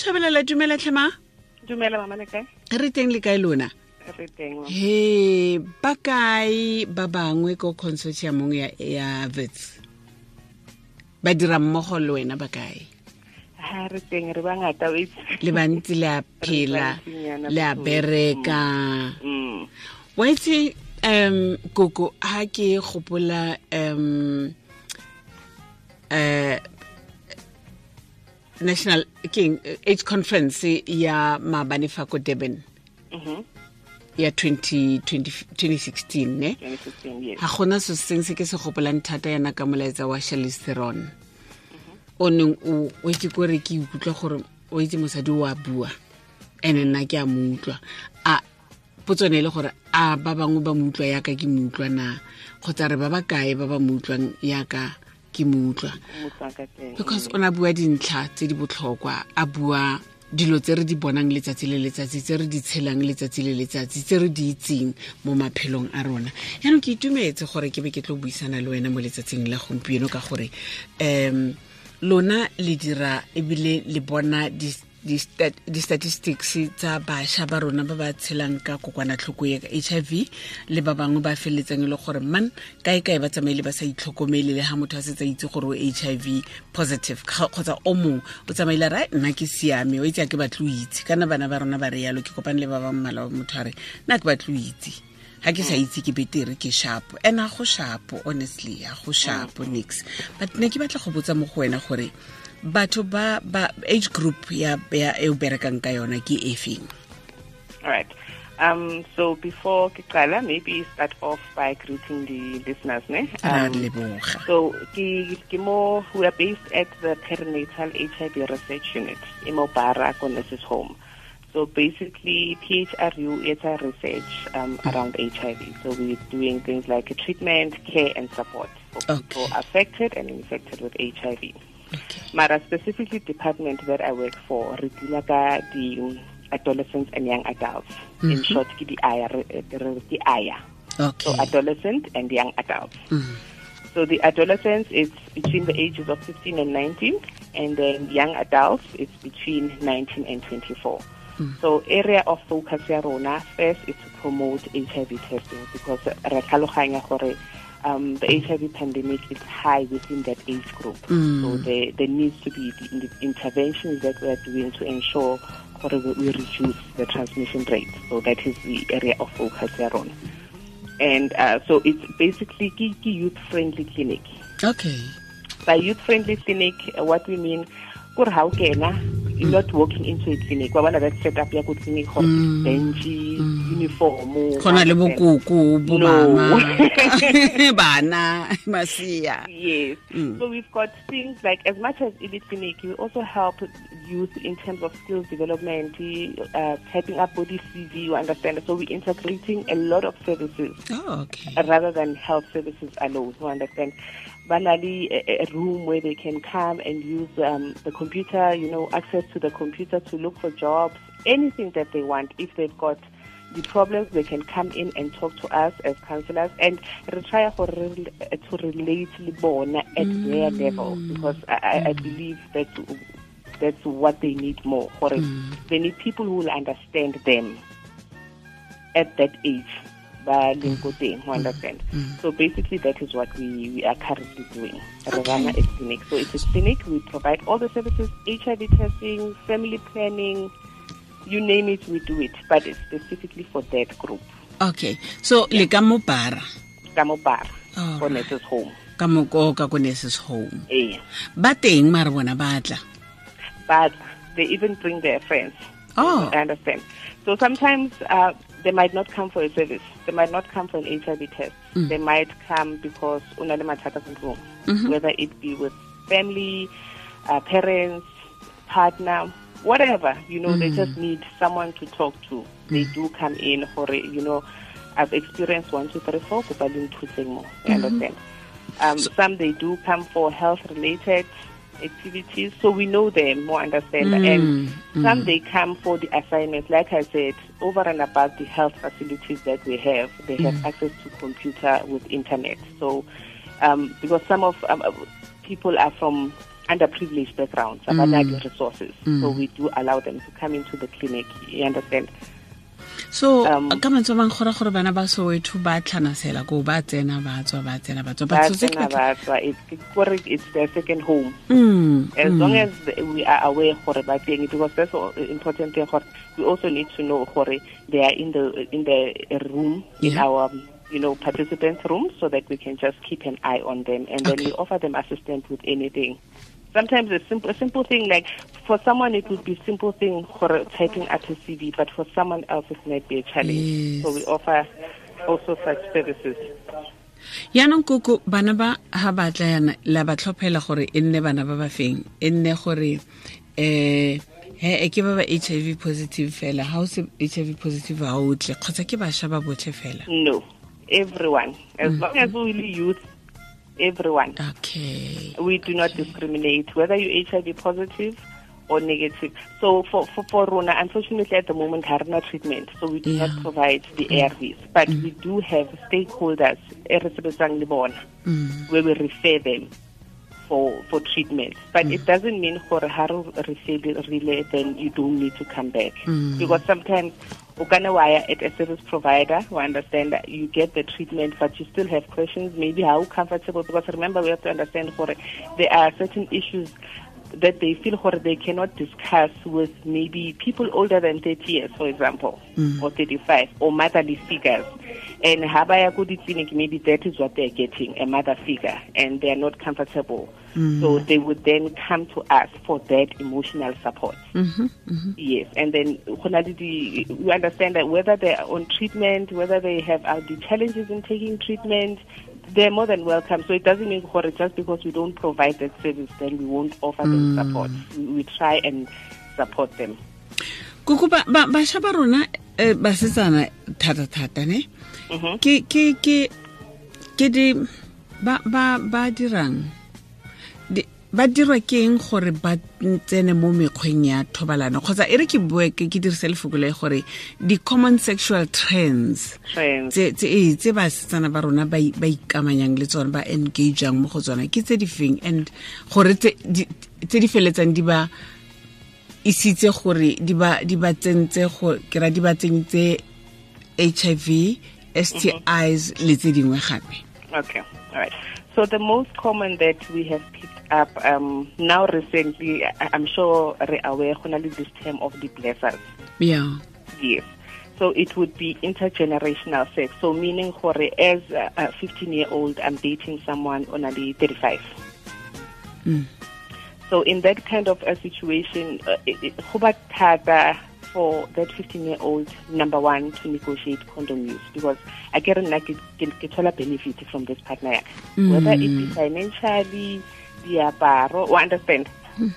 mme shabelela dumela tlhema dumela mama le kae? Re teng le kae lona re teng mama. he ba kae ba bangwe ko consortiumong ya, ya vets ba dira mmogo le wena ba kae? Ha re teng re bangata le bantsi le a phela le a bereka. Mm. wa itse um koko ha ke gopola um uh, national king age conference ya maabane fa ko durban. Mhm. ya 20, 20, 2016 ne? Ga gona se seng se ke se gopolang thata yana ka molaetsa wa shalisteron o neng o itse kore ke ikutlwa gore o itse mosadi o a bua ene nna ke a mo utlwa. A potsone e le gore a ba bangwe ba mo utlwa yaka ke mo utlwa na? Kgotsa re ba ba kae ba ba mo utlwang yaka ke mo utlwa. A because o na bua dintlha tse di botlhokwa. A bua dilo tse re di bonang letsatsi le letsatsi tse re di tshelang letsatsi le letsatsi tse re di itseng mo maphelong a rona. Yaanong ke itumetse gore ke be ke tlo buisana le wena mo letsatsing la gompieno ka gore um lona le dira ebile le bona di-statistics tsa bašwa ba rona ba ba tshelang ka kokwanatlhoko ya h i v le ba bangwe ba feleletsang e le gore man kae-kae ba tsamaile ba sa itlhokomele le ga motho a setse itse gore o h i v positive. Kgotsa o mongwe o tsamaile ra nna ke siame o itse a ke batle o itse. Kana bana ba rona ba re yalo ke kopane le ba ba mmala motho a re nna ke batle o itse ga ke sa itse ke betere ke sharp and a go sharp honestly a go sharp nix. But ne ke batla go botsa mo go wena gore batho ba ba age group ya ya e o berekang ka yona ke e feng right um so before ke qala maybe start off by greeting the listeners ne? Um, So, ke, ke mo, we are based at the perinatal HIV research unit in Mobara, Nurses Home. So basically, PHRU is a research um, around HIV. So we're doing things like treatment, care, and support for Okay. people affected and infected with HIV. okay Mara specifically department that I work for, re ka the adolescents and young adults. In short, ke di AYA, re- di AYA. So adolescent and young adults. Mhm. So the adolescents, it's between the ages of 15 and 19, and then young adults, it's between 19 and 24. So area of focus ya rona first is to promote HIV testing because re tlhaloganya gore um, the HIV pandemic is high within that age group. So there, there needs to be the, the interventions that we are doing to ensure gore we we reduce the transmission rate. So that is the area of focus ya rona. And uh, so it's basically ki youth-friendly clinic. okay By youth-friendly clinic, uh, what we mean, how kena, you're not walking into a clinic. Wa bona that setup ya ko clinic gore bench, uniform. go na le bokoko bo bana bana masia Yes. So we've got things like as much as Elite Clinic, we also help youth in terms of skills development, uh, typing up body CV, you understand. So we're integrating a lot of services oh okay rather than health services alone. You understand? Banally, a, eh, eh, a room where they can come and use um, the computer, you know, access to the computer to look for jobs, anything that they want. If they've got the problems, they can come in and talk to us as counselors and re try for eh, to relate le bona at their mm. level because I, I, I believe that that's what they need more. Gore mm. They need people who will understand them at that age ba leng ko teng you understand so basically that is what we, we are currently doing. Re run a clinic. So it's a clinic. We provide all the services hiv testing family planning you name it we do it but it's specifically for that group. Okay. So le ka mo bara? Ka mo bar All for nurses home. Ka moko ka ko nurses home. Ba teng mare bona ba tla? But they even bring their friends. Oh. I understand. So sometimes uh, they might not come for a service. They might not come for an HIV test. Mm. They might come because unale ko ntlong, whether it be with family, uh, parents, partner, whatever. You know, they mm. just need someone to talk to. They mm. do come in for a, you know, I've experienced one, two, three, four. kopa le nthuseng mo. You mm-hmm. understand? Um, some they do come for health related activities, so we know them more understand. And some they come for the assignments. Like I said, over and above the health facilities that we have, they have access to computer with internet. So um, because some of um, uh, people are from underprivileged backgrounds, mm. resources. Mm. So we do allow them to come into the clinic. You understand? So um, ka mantswe mang gora gore bana ba soweto ba tlhanasela ko ba tsena ba tswa ba tsena ba tswa. It's their second home. Mm, as mm. long as we are aware gore ba teng because that's important thing gore we also need to know gore they are in the in the room in our you know participants room so that we can just keep an eye on them and then we offer them assistance with anything sometimes a simple, a simple thing like for someone it would be simple thing for typing at a CV, but for someone else it might be a challenge. Yes. So we offer also such services. yaanong koko bana ba ha ba tla yana la ba tlhophela gore e nne bana ba ba feng e nne gore um he ke ba ba h i v positive fela ha o se h i v positive ha o tle kgotsa ke bašwa ba botlhe fela no everyone as mm -hmm. long as we really youth everyone. Okay. We do not discriminate whether you're HIV positive or negative. So for for, for Rona, unfortunately at the moment have no treatment, so we do yeah. not provide the mm. ARVs. But mm. we do have stakeholders, mm. where we refer them for for treatment. But mm. it doesn't mean for Haru refer relay then you don't need to come back. Mm. Because sometimes Ukana wire at a service provider we understand that you get the treatment but you still have questions. Maybe how comfortable because remember we have to understand for there are certain issues that they feel or they cannot discuss with maybe people older than 30 years, for example, mm. or 35, or motherly figures. And Habaya clinic, maybe that is what they're getting, a mother figure, and they're not comfortable. Mm. So they would then come to us for that emotional support. Mm-hmm, mm-hmm. Yes, and then we understand that whether they're on treatment, whether they have the challenges in taking treatment, they're more than welcome. So it doesn't mean just because we don't provide that service, then we won't offer them mm. support. We, we try and support them. kuku bašwa ba rona eh, basetsana thata-thata ne mm-hmm. ke di ba dirang ba dirwa ke eng gore ba tsene mo mekgweng ya thobalano? Kgotsa e re ke bue ke dirise lefoko le gore di-common sexual trends tse basetsana ba rona ba ikamanyang le tsone ba engageang mo go tsona ke tse di feng? And gore tse di feletsang di ba isitse gore di ba tsentse ke ra di ba tsenyitse HIV STIs le tse dingwe gape. Okay all right. So the most common that we have picked up um, now recently, I'm sure re aware this term of the blessers. Yeah. Yes. So it would be intergenerational sex. So meaning for as a 15 year old, I'm dating someone on a 35. Mm. So in that kind of a situation, uh, it, for that 15 year old, number one, to negotiate condom use because I get a benefit from this partner. Mm. Whether it be financially, diaparo o understand? Mm.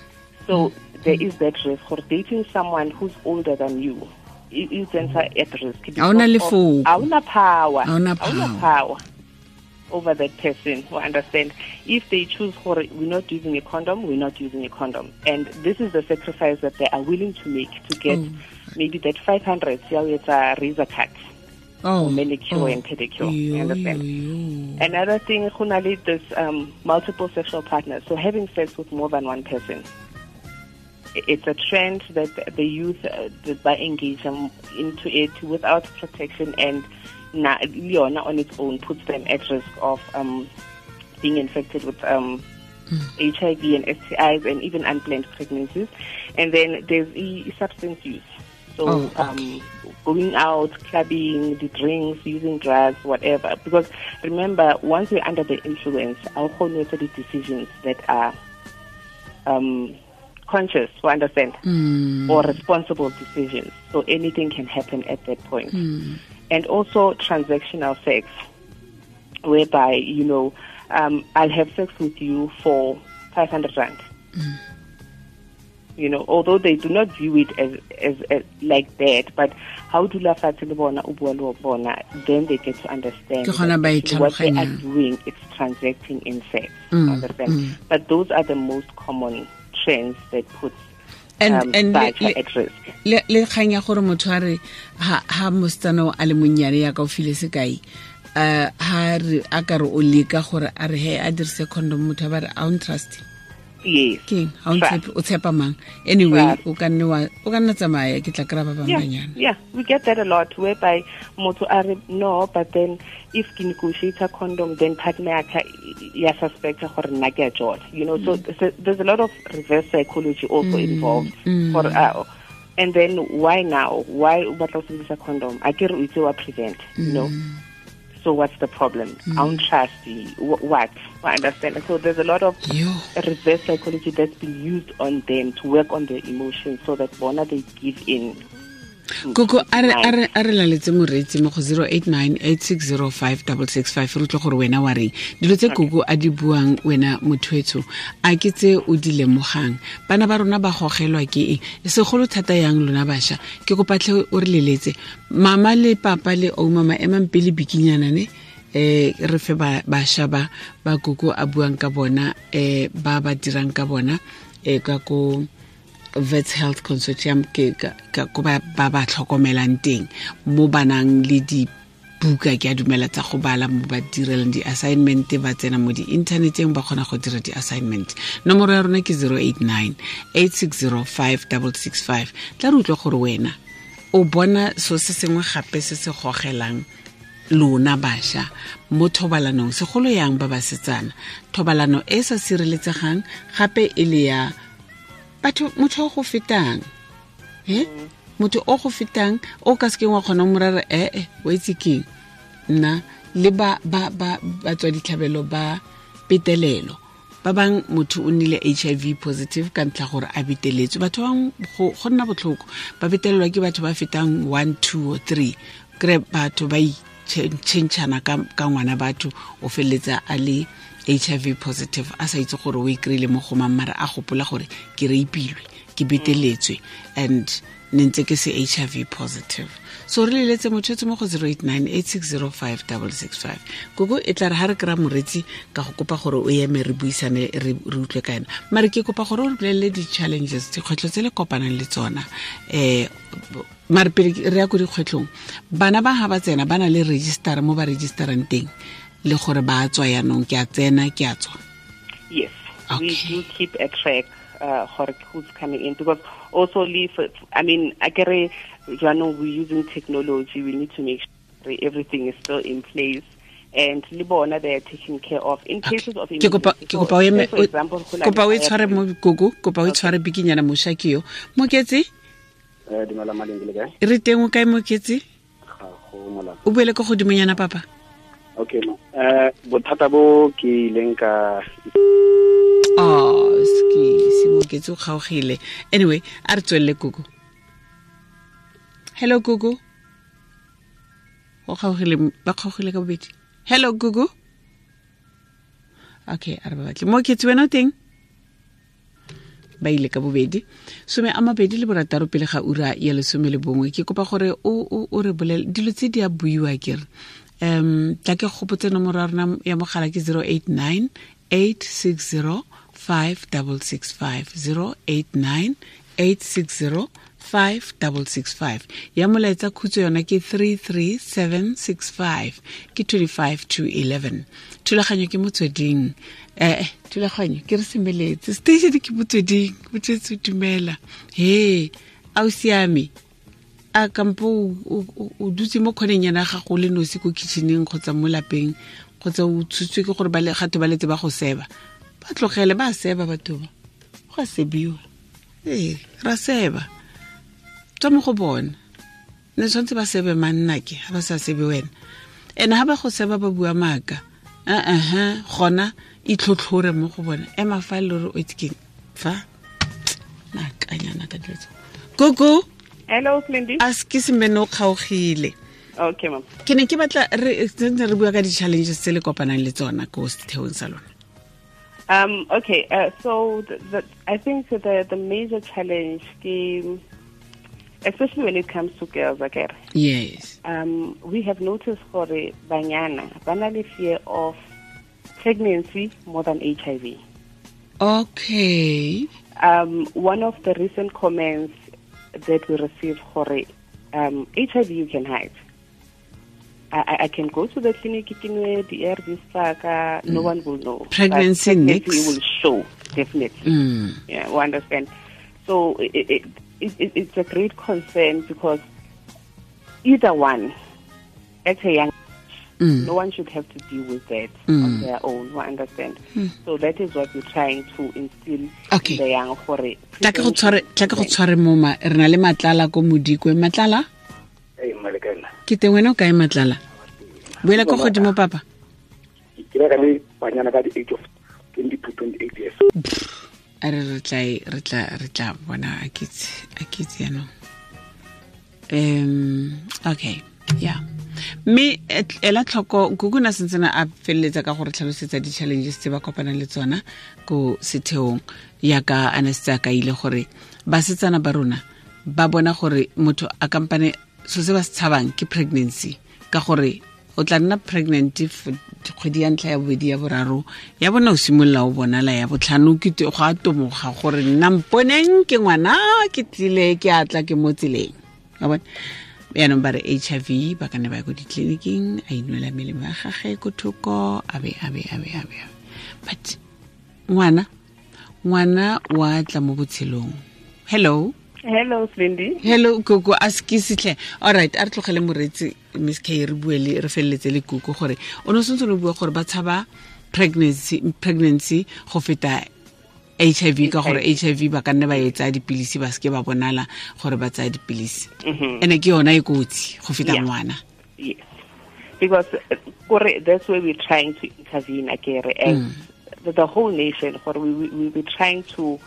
so mm. there is that risk for dating someone who's older than you. You tsentsa at risk. Ga ona lefoko ga ona power. Power. over that person who understand? If they choose for we're not using a condom we're not using a condom. And this is the sacrifice that they are willing to make to get oh. maybe that 500 yeah it's a razor cut oh, manicure oh, and pedicure. You, you understand? You, you. Another thing, Hunali, there's um, multiple sexual partners. So having sex with more than one person. It's a trend that the youth uh, by engaging into it without protection and na, Leona on its own puts them at risk of um, being infected with um, mm. HIV and STIs and even unplanned pregnancies. And then there's e substance use. So oh, okay. um, going out, clubbing, the drinks, using drugs, whatever. Because remember, once we're under the influence, our whole the decisions that are um, conscious, to understand, mm. or responsible decisions. So anything can happen at that point. Mm. And also transactional sex, whereby, you know, um, I'll have sex with you for 500 rand. Mm you know although they do not view it as as, as like that but how do la fatshe le bona o bua le bona then they get to understand what they are doing it's transacting in sex mm, understand mm. but those are the most common trends that puts and um, and le, le le kgang ya gore motho a re ha ha mostano a le monnyane ya ka o file sekai uh ha re a ka re o leka gore a re he a dirise condom motho ba re a on trust yes. Keng ga o ntshepe o tshepa mang? Anyway o ka nne wa o ka nna tsamaya ke tla kry-a ba bang yeah, banyana yeah, we get that a lot whereby motho a re no but then if ke negotiator condom then partner yaka ya suspecta gore nna ke a jota you know? So, mm. so there's a lot of reverse psychology also mm, involved mm. for uh, and then why now? Why o batla go sebedisa condom? A ke re o itse wa prevent you know so what's the problem? I don't mm. trust you. What? I understand. So there's a lot of yo. reverse psychology that's been used on them to work on their emotions so that bona they give in koko a re- laletse moreetsi mo go 0898605665 re utlwe gore wena wa reng? Dilo tse koko a di buang wena mothoetso a ke tse o di lemogang. Bana ba rona ba gogelwa ke eng? Segolo thata yang lona bašwa ke kopatlhe o re leletse. Mama le papa le oumama emang pele bikinyana ne? Eh re fe ba- bašwa ba ba koko a buang ka bona eh ba ba dirang ka bona eh ka ko vets health consortium ke ko ba ba tlhokomelang teng mo banang le dibuka ke a dumela tsa go bala mo ba direlang di-assignment ba tsena mo di-interneteng ba kgona go dira di-assignment. Nomoro ya rona ke 089 8605665 tla re utlwe gore wena o bona so se sengwe gape se se gogelang lona bašwa mo thobalanong. Segolo yang ba basetsana? Thobalano e e sa sireletsegang gape e le ya batho motho o go fetang e motho o go fetang o ka sekeng wa kgona mo rara ee o etse keng? Nna le ba ba ba batswa ditlhabelo ba petelelo. Ba bang motho o nnile hiv positive ka ntlha gore a beteletswe. Batho ba go nna botlhoko. Ba betelelwa ke batho ba fetang one two or three. Kry batho ba itšhentšhana ka ngwana batho o feleletsa a le hiv positive a sa itse gore o e kry-ile mo go mang mara a gopola gore ke reipilwe ke beteletswe and ne ntse ke se hiv positive. So re leletse motshetse mo go 0898605665 koko e tla re ga re kry-a moretsi ka go kopa gore o eme re buisane re utlwe ka ena mare ke kopa gore o re bolelele di-challenges dikgwetlho tse le kopanang le tsona um mare pele re ya ko dikgwetlhong bana ba ga ba tsena ba na le registera mo ba registerang teng le gore ba tswa yanong ke a tsena ke a tswa Yes, we do keep a track uh, who's coming in because also leave. I mean, it. Jano, we're using technology. We need to make sure everything is still in place. And Libona, they are taken care of in cases of ke kopa o le e tshware mo gogo kopa o e tshware bikinyana yo moketse eh dumela maleng le kae? Re teng o kae moketse ga go mola o buele ko godimonyana papa. Okay no eh bothata bo ke ileng ka oh ski se moketse o kgaogile. Anyway a re tswelle koko. Hello koko. O kgaogile ba kgaogile ka bobedi. Hello koko. Okay a re ba batle. Moketse wena o teng ba ile ka bobedi. Some a mabedi le borataro pele ga ura ya lesome le bongwe ke kopa gore o, re bolele dilo tse di a buiwa kere. Um tla ke gopotse nomoro ya rona ya mogala ke 089 860 5665 089 860 5665 ya molaetsa khutso yona ke 33765 ke 25 to 11 thulaganyo ke motsweding. Eh thulaganyo ke re semeletse. Station ke motsweding. Botswetse dumela. He a o siame. A kampo o- o o- o dutse mo kgoneng yana ga gago le nosi ko kitcheneng kgotsa mo lapeng kgotsa o tshutswe ke gore gatho ba letse ba go seba. Ba tlogele ba seba batho ba. Go a sebiwa. Ee ra seba tswa mo go bona. Ne tshwanetse ba sebe mannake ga ba sa sebe wena. And ga ba go seba ba bua maaka. Uh gona itlhotlhore mo go bona. Ema fa le re o fa? Nakanyana ka dilo tse koko Hello, Slindy. a ke semene o kgaogile. Okay, ke ne ke batla re tsentse re bua ka di-challenges tse le kopanang le tsona ko setheong sa lona. Um, okay, uh, so the, the, I think the the major challenge, is, especially when it comes to girls, okay, yes um, we have noticed for the banyana, banally fear of pregnancy more than HIV. okay Um, one of the recent comments that we received for um, HIV you can hide. I, I- can go to the clinic the ARVs tsaka no one will know Pregnancy pregnancy next. will show definitely Mm. yeah we understand so it, it, it, it, it's a great concern because either one at a young Mm. no one should have to deal with that Mm. on their own we understand so that is what we're trying to instill Okay. in the young for tla ke go tshware tla ke go tshware mo ma re na le matlala ko modikwe matlala Hey, malekela. ke teng wena o kae matlala boela ko godimo papa Ke kira ka le banyana ka the age of 22, 28 years. A re re tla e- re tla re tla bona a kitse a kitse yaanong um okay yeah. Mme ela tlhoko guguna sentsena a feleletsa ka gore tlhalosetsa di-challenges tse ba kopana le tsona ko setheong yaka a ne setse a kaile gore basetsana ba rona ba bona gore motho a kampane so se ba se tshabang ke pregnancy. Ka gore o tla nna pregnant kgwedi ya ntlha ya bobedi ya boraro ya bona o simolola o bonala ya botlhano go a tomoga gore nna mponeng ke ngwana ke tlile ke atla ke mo tseleng. A bone yaanong ba re h i v ba ka ne ba ya ko ditleliniking a inwela melemo ya gage ko thoko a be a be a be a be but ngwana ngwana wa tla mo botshelong. Hello? Hello Cindy. Hello koko a sekesetlhe all right a re tlogele moretsi miss k re bue le re feleletse le kuko gore o ne o sentse o bua gore ba tshaba pregnancy pregnancy go feta h i v ka gore h i v ba ka nne ba etsa dipilisi ba seke ba bonala gore ba tsaya dipilisi Mhm. ene ke yona e kotsi go feta ngwana because kore- that's where we're trying to intervene akere and mm. the whole nation. Kore we we we we're trying to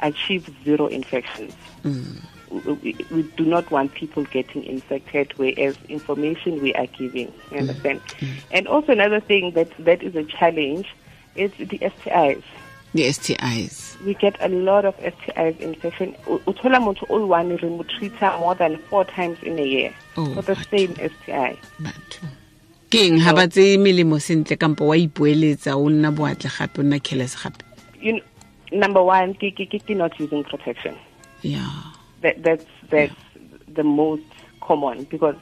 achieve zero infections. We, we, we do not want people getting infected, whereas information we are giving. You understand? Mm-hmm. And also another thing that that is a challenge is the STIs. the stis We get a lot of STIs infection. U- uthola motho o one re mo more than four times in a year Oh, for the same STI. batho ke eng ga ba tseye melemo sentle kampo wa ipoeletsa o nna boatle gape o nna careless gape number one, ki not using protection. yeah That, that's that's the most common because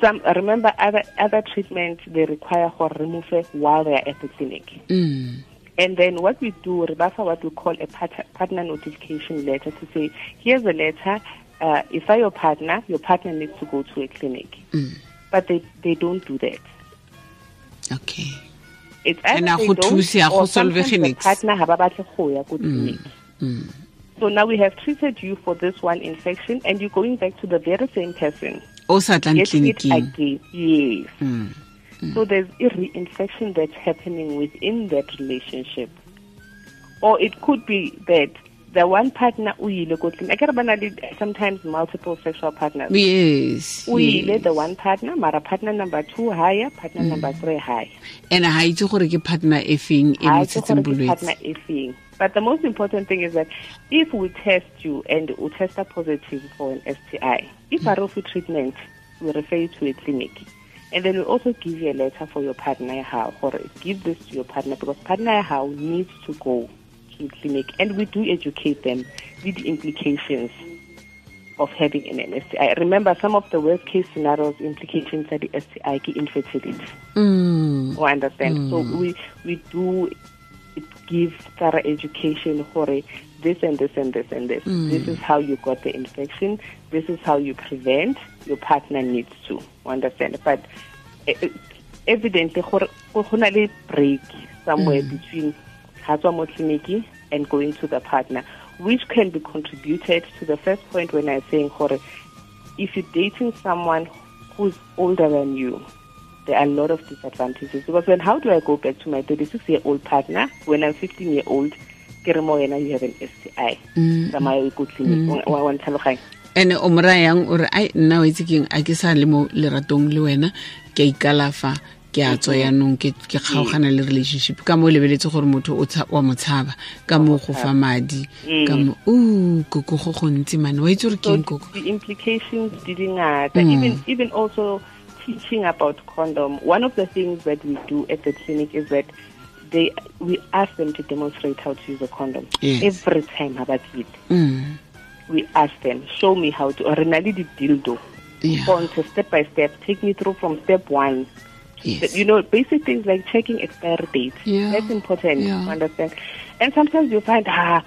some remember other other treatments they require for removal while they are at the clinic. mm. And then what we do, Rebasa, what we call a partner notification letter to say, here's a letter. Uh, if I your partner, your partner needs to go to a clinic. Mm. But they, they don't do that. okay It's either And a they don't, thusa ya go or sometimes the partner ha ba batle go ya ko clinic. mm. So now we have treated you for this one infection, and you're going back to the very same person. o sa tlang Getting it tleliniking again. Yes. Mm. So there's a reinfection that's happening within that relationship. Or it could be that the one partner o ile ko clinic. Akere ba na le sometimes multiple sexual partners. yes yes. the one partner, mara partner number two higher, partner number three high. and ga itse gore ke partner e feng e Ha mo itse tshetseng gore ke partner e feng. But the most important thing is that if we test you and we test a positive for an STI, if ROFI treatment, we refer you to a clinic. And then we also give you a letter for your partner how or give this to your partner because partner how needs to go to a clinic and we do educate them with the implications of having an STI. Remember some of the worst case scenarios implications are the STI ki infertility Mm. o understand so we we do give thorough education for this and this and this and this. Mm. This is how you got the infection. This is how you prevent. Your partner needs to understand. But evidently go na le break somewhere mm. between ha tswa mo clinic and going to the partner which can be contributed to the first point when i'm saying gore if you're dating someone who's older than you there are a lot of disadvantages. Because when how do I go back to my 36 year old partner? When I'm 15 year old? Ke re mo wena, you have an STI. Tsamaya o ko clinic. Wa- wa ntlhaloganya? and o mo yang o re ai nna o itse keng? A ke sa le mo leratong le wena. Ke a ikalafa ke a tswa yaanong ke kgaogana le relationship. Ka mo o lebeletse gore motho wa mo tshaba. Ka mo go fa madi. Ka mo o koko go gontsi mane wa itse gore keng koko? the implications di ngata. Even even also teaching about condom. One of the things that we do at the clinic is that they we ask them to demonstrate how to use a condom Yes. every time. About it? Mm. We ask them, show me how to. Or di dildo. Yeah. sponsor step by step take me through from step one yes you know, basic things like checking expiry date. Yeah. That's important Yeah. to understand. And sometimes you find, ah,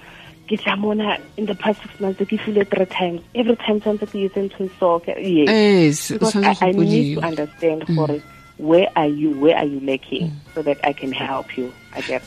ke tla mona in the past six months, ke feel it three times. Every time something is into so yes. yes Because I, I need to understand for it, where are you, where are you lacking, so that I can help you. I guess.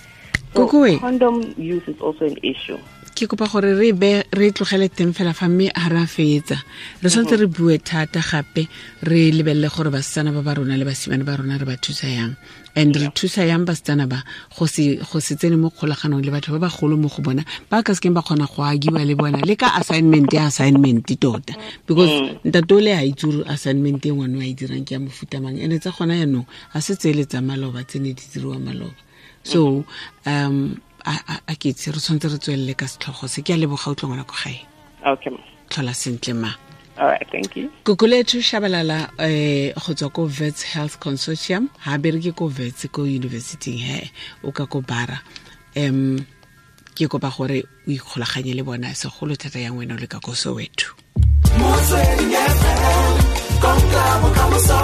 So condom use is also an issue. Ke kopa gore re be re tlogele teng fela fa mme a re a fetsa. Re tshwanetse re bue thata gape re lebelele gore basetsana ba ba rona le basimane ba rona re ba thusa yang. And re thusa yang basetsana ba go se tsene mo kgolaganong le batho ba bagolo mo go bona ba ka sekeng ba kgona go agiwa le bona le ka assignment ya assignment tota. Because ntate o le a itse gore assignment e ngwane wa e dirang ke ya mofutamang and-e tsa gona yaanong a se tsele tsa maloba tsene di diriwa maloba. So um a a- a ke itse re tshwanetse re tswelele ka setlhogo se ke a leboga o ngwana ko gae Okay. tlhola sentle ma All right. Thank you. kokoletho shabalala um go tswa ko vets health consortium ga bereke ko vets ko universityng he o ka ko bara um ke kopa gore o ikgolaganye le bona segolo thata yang wena o le ka ko soweto Motswedi FM, konka bokamoso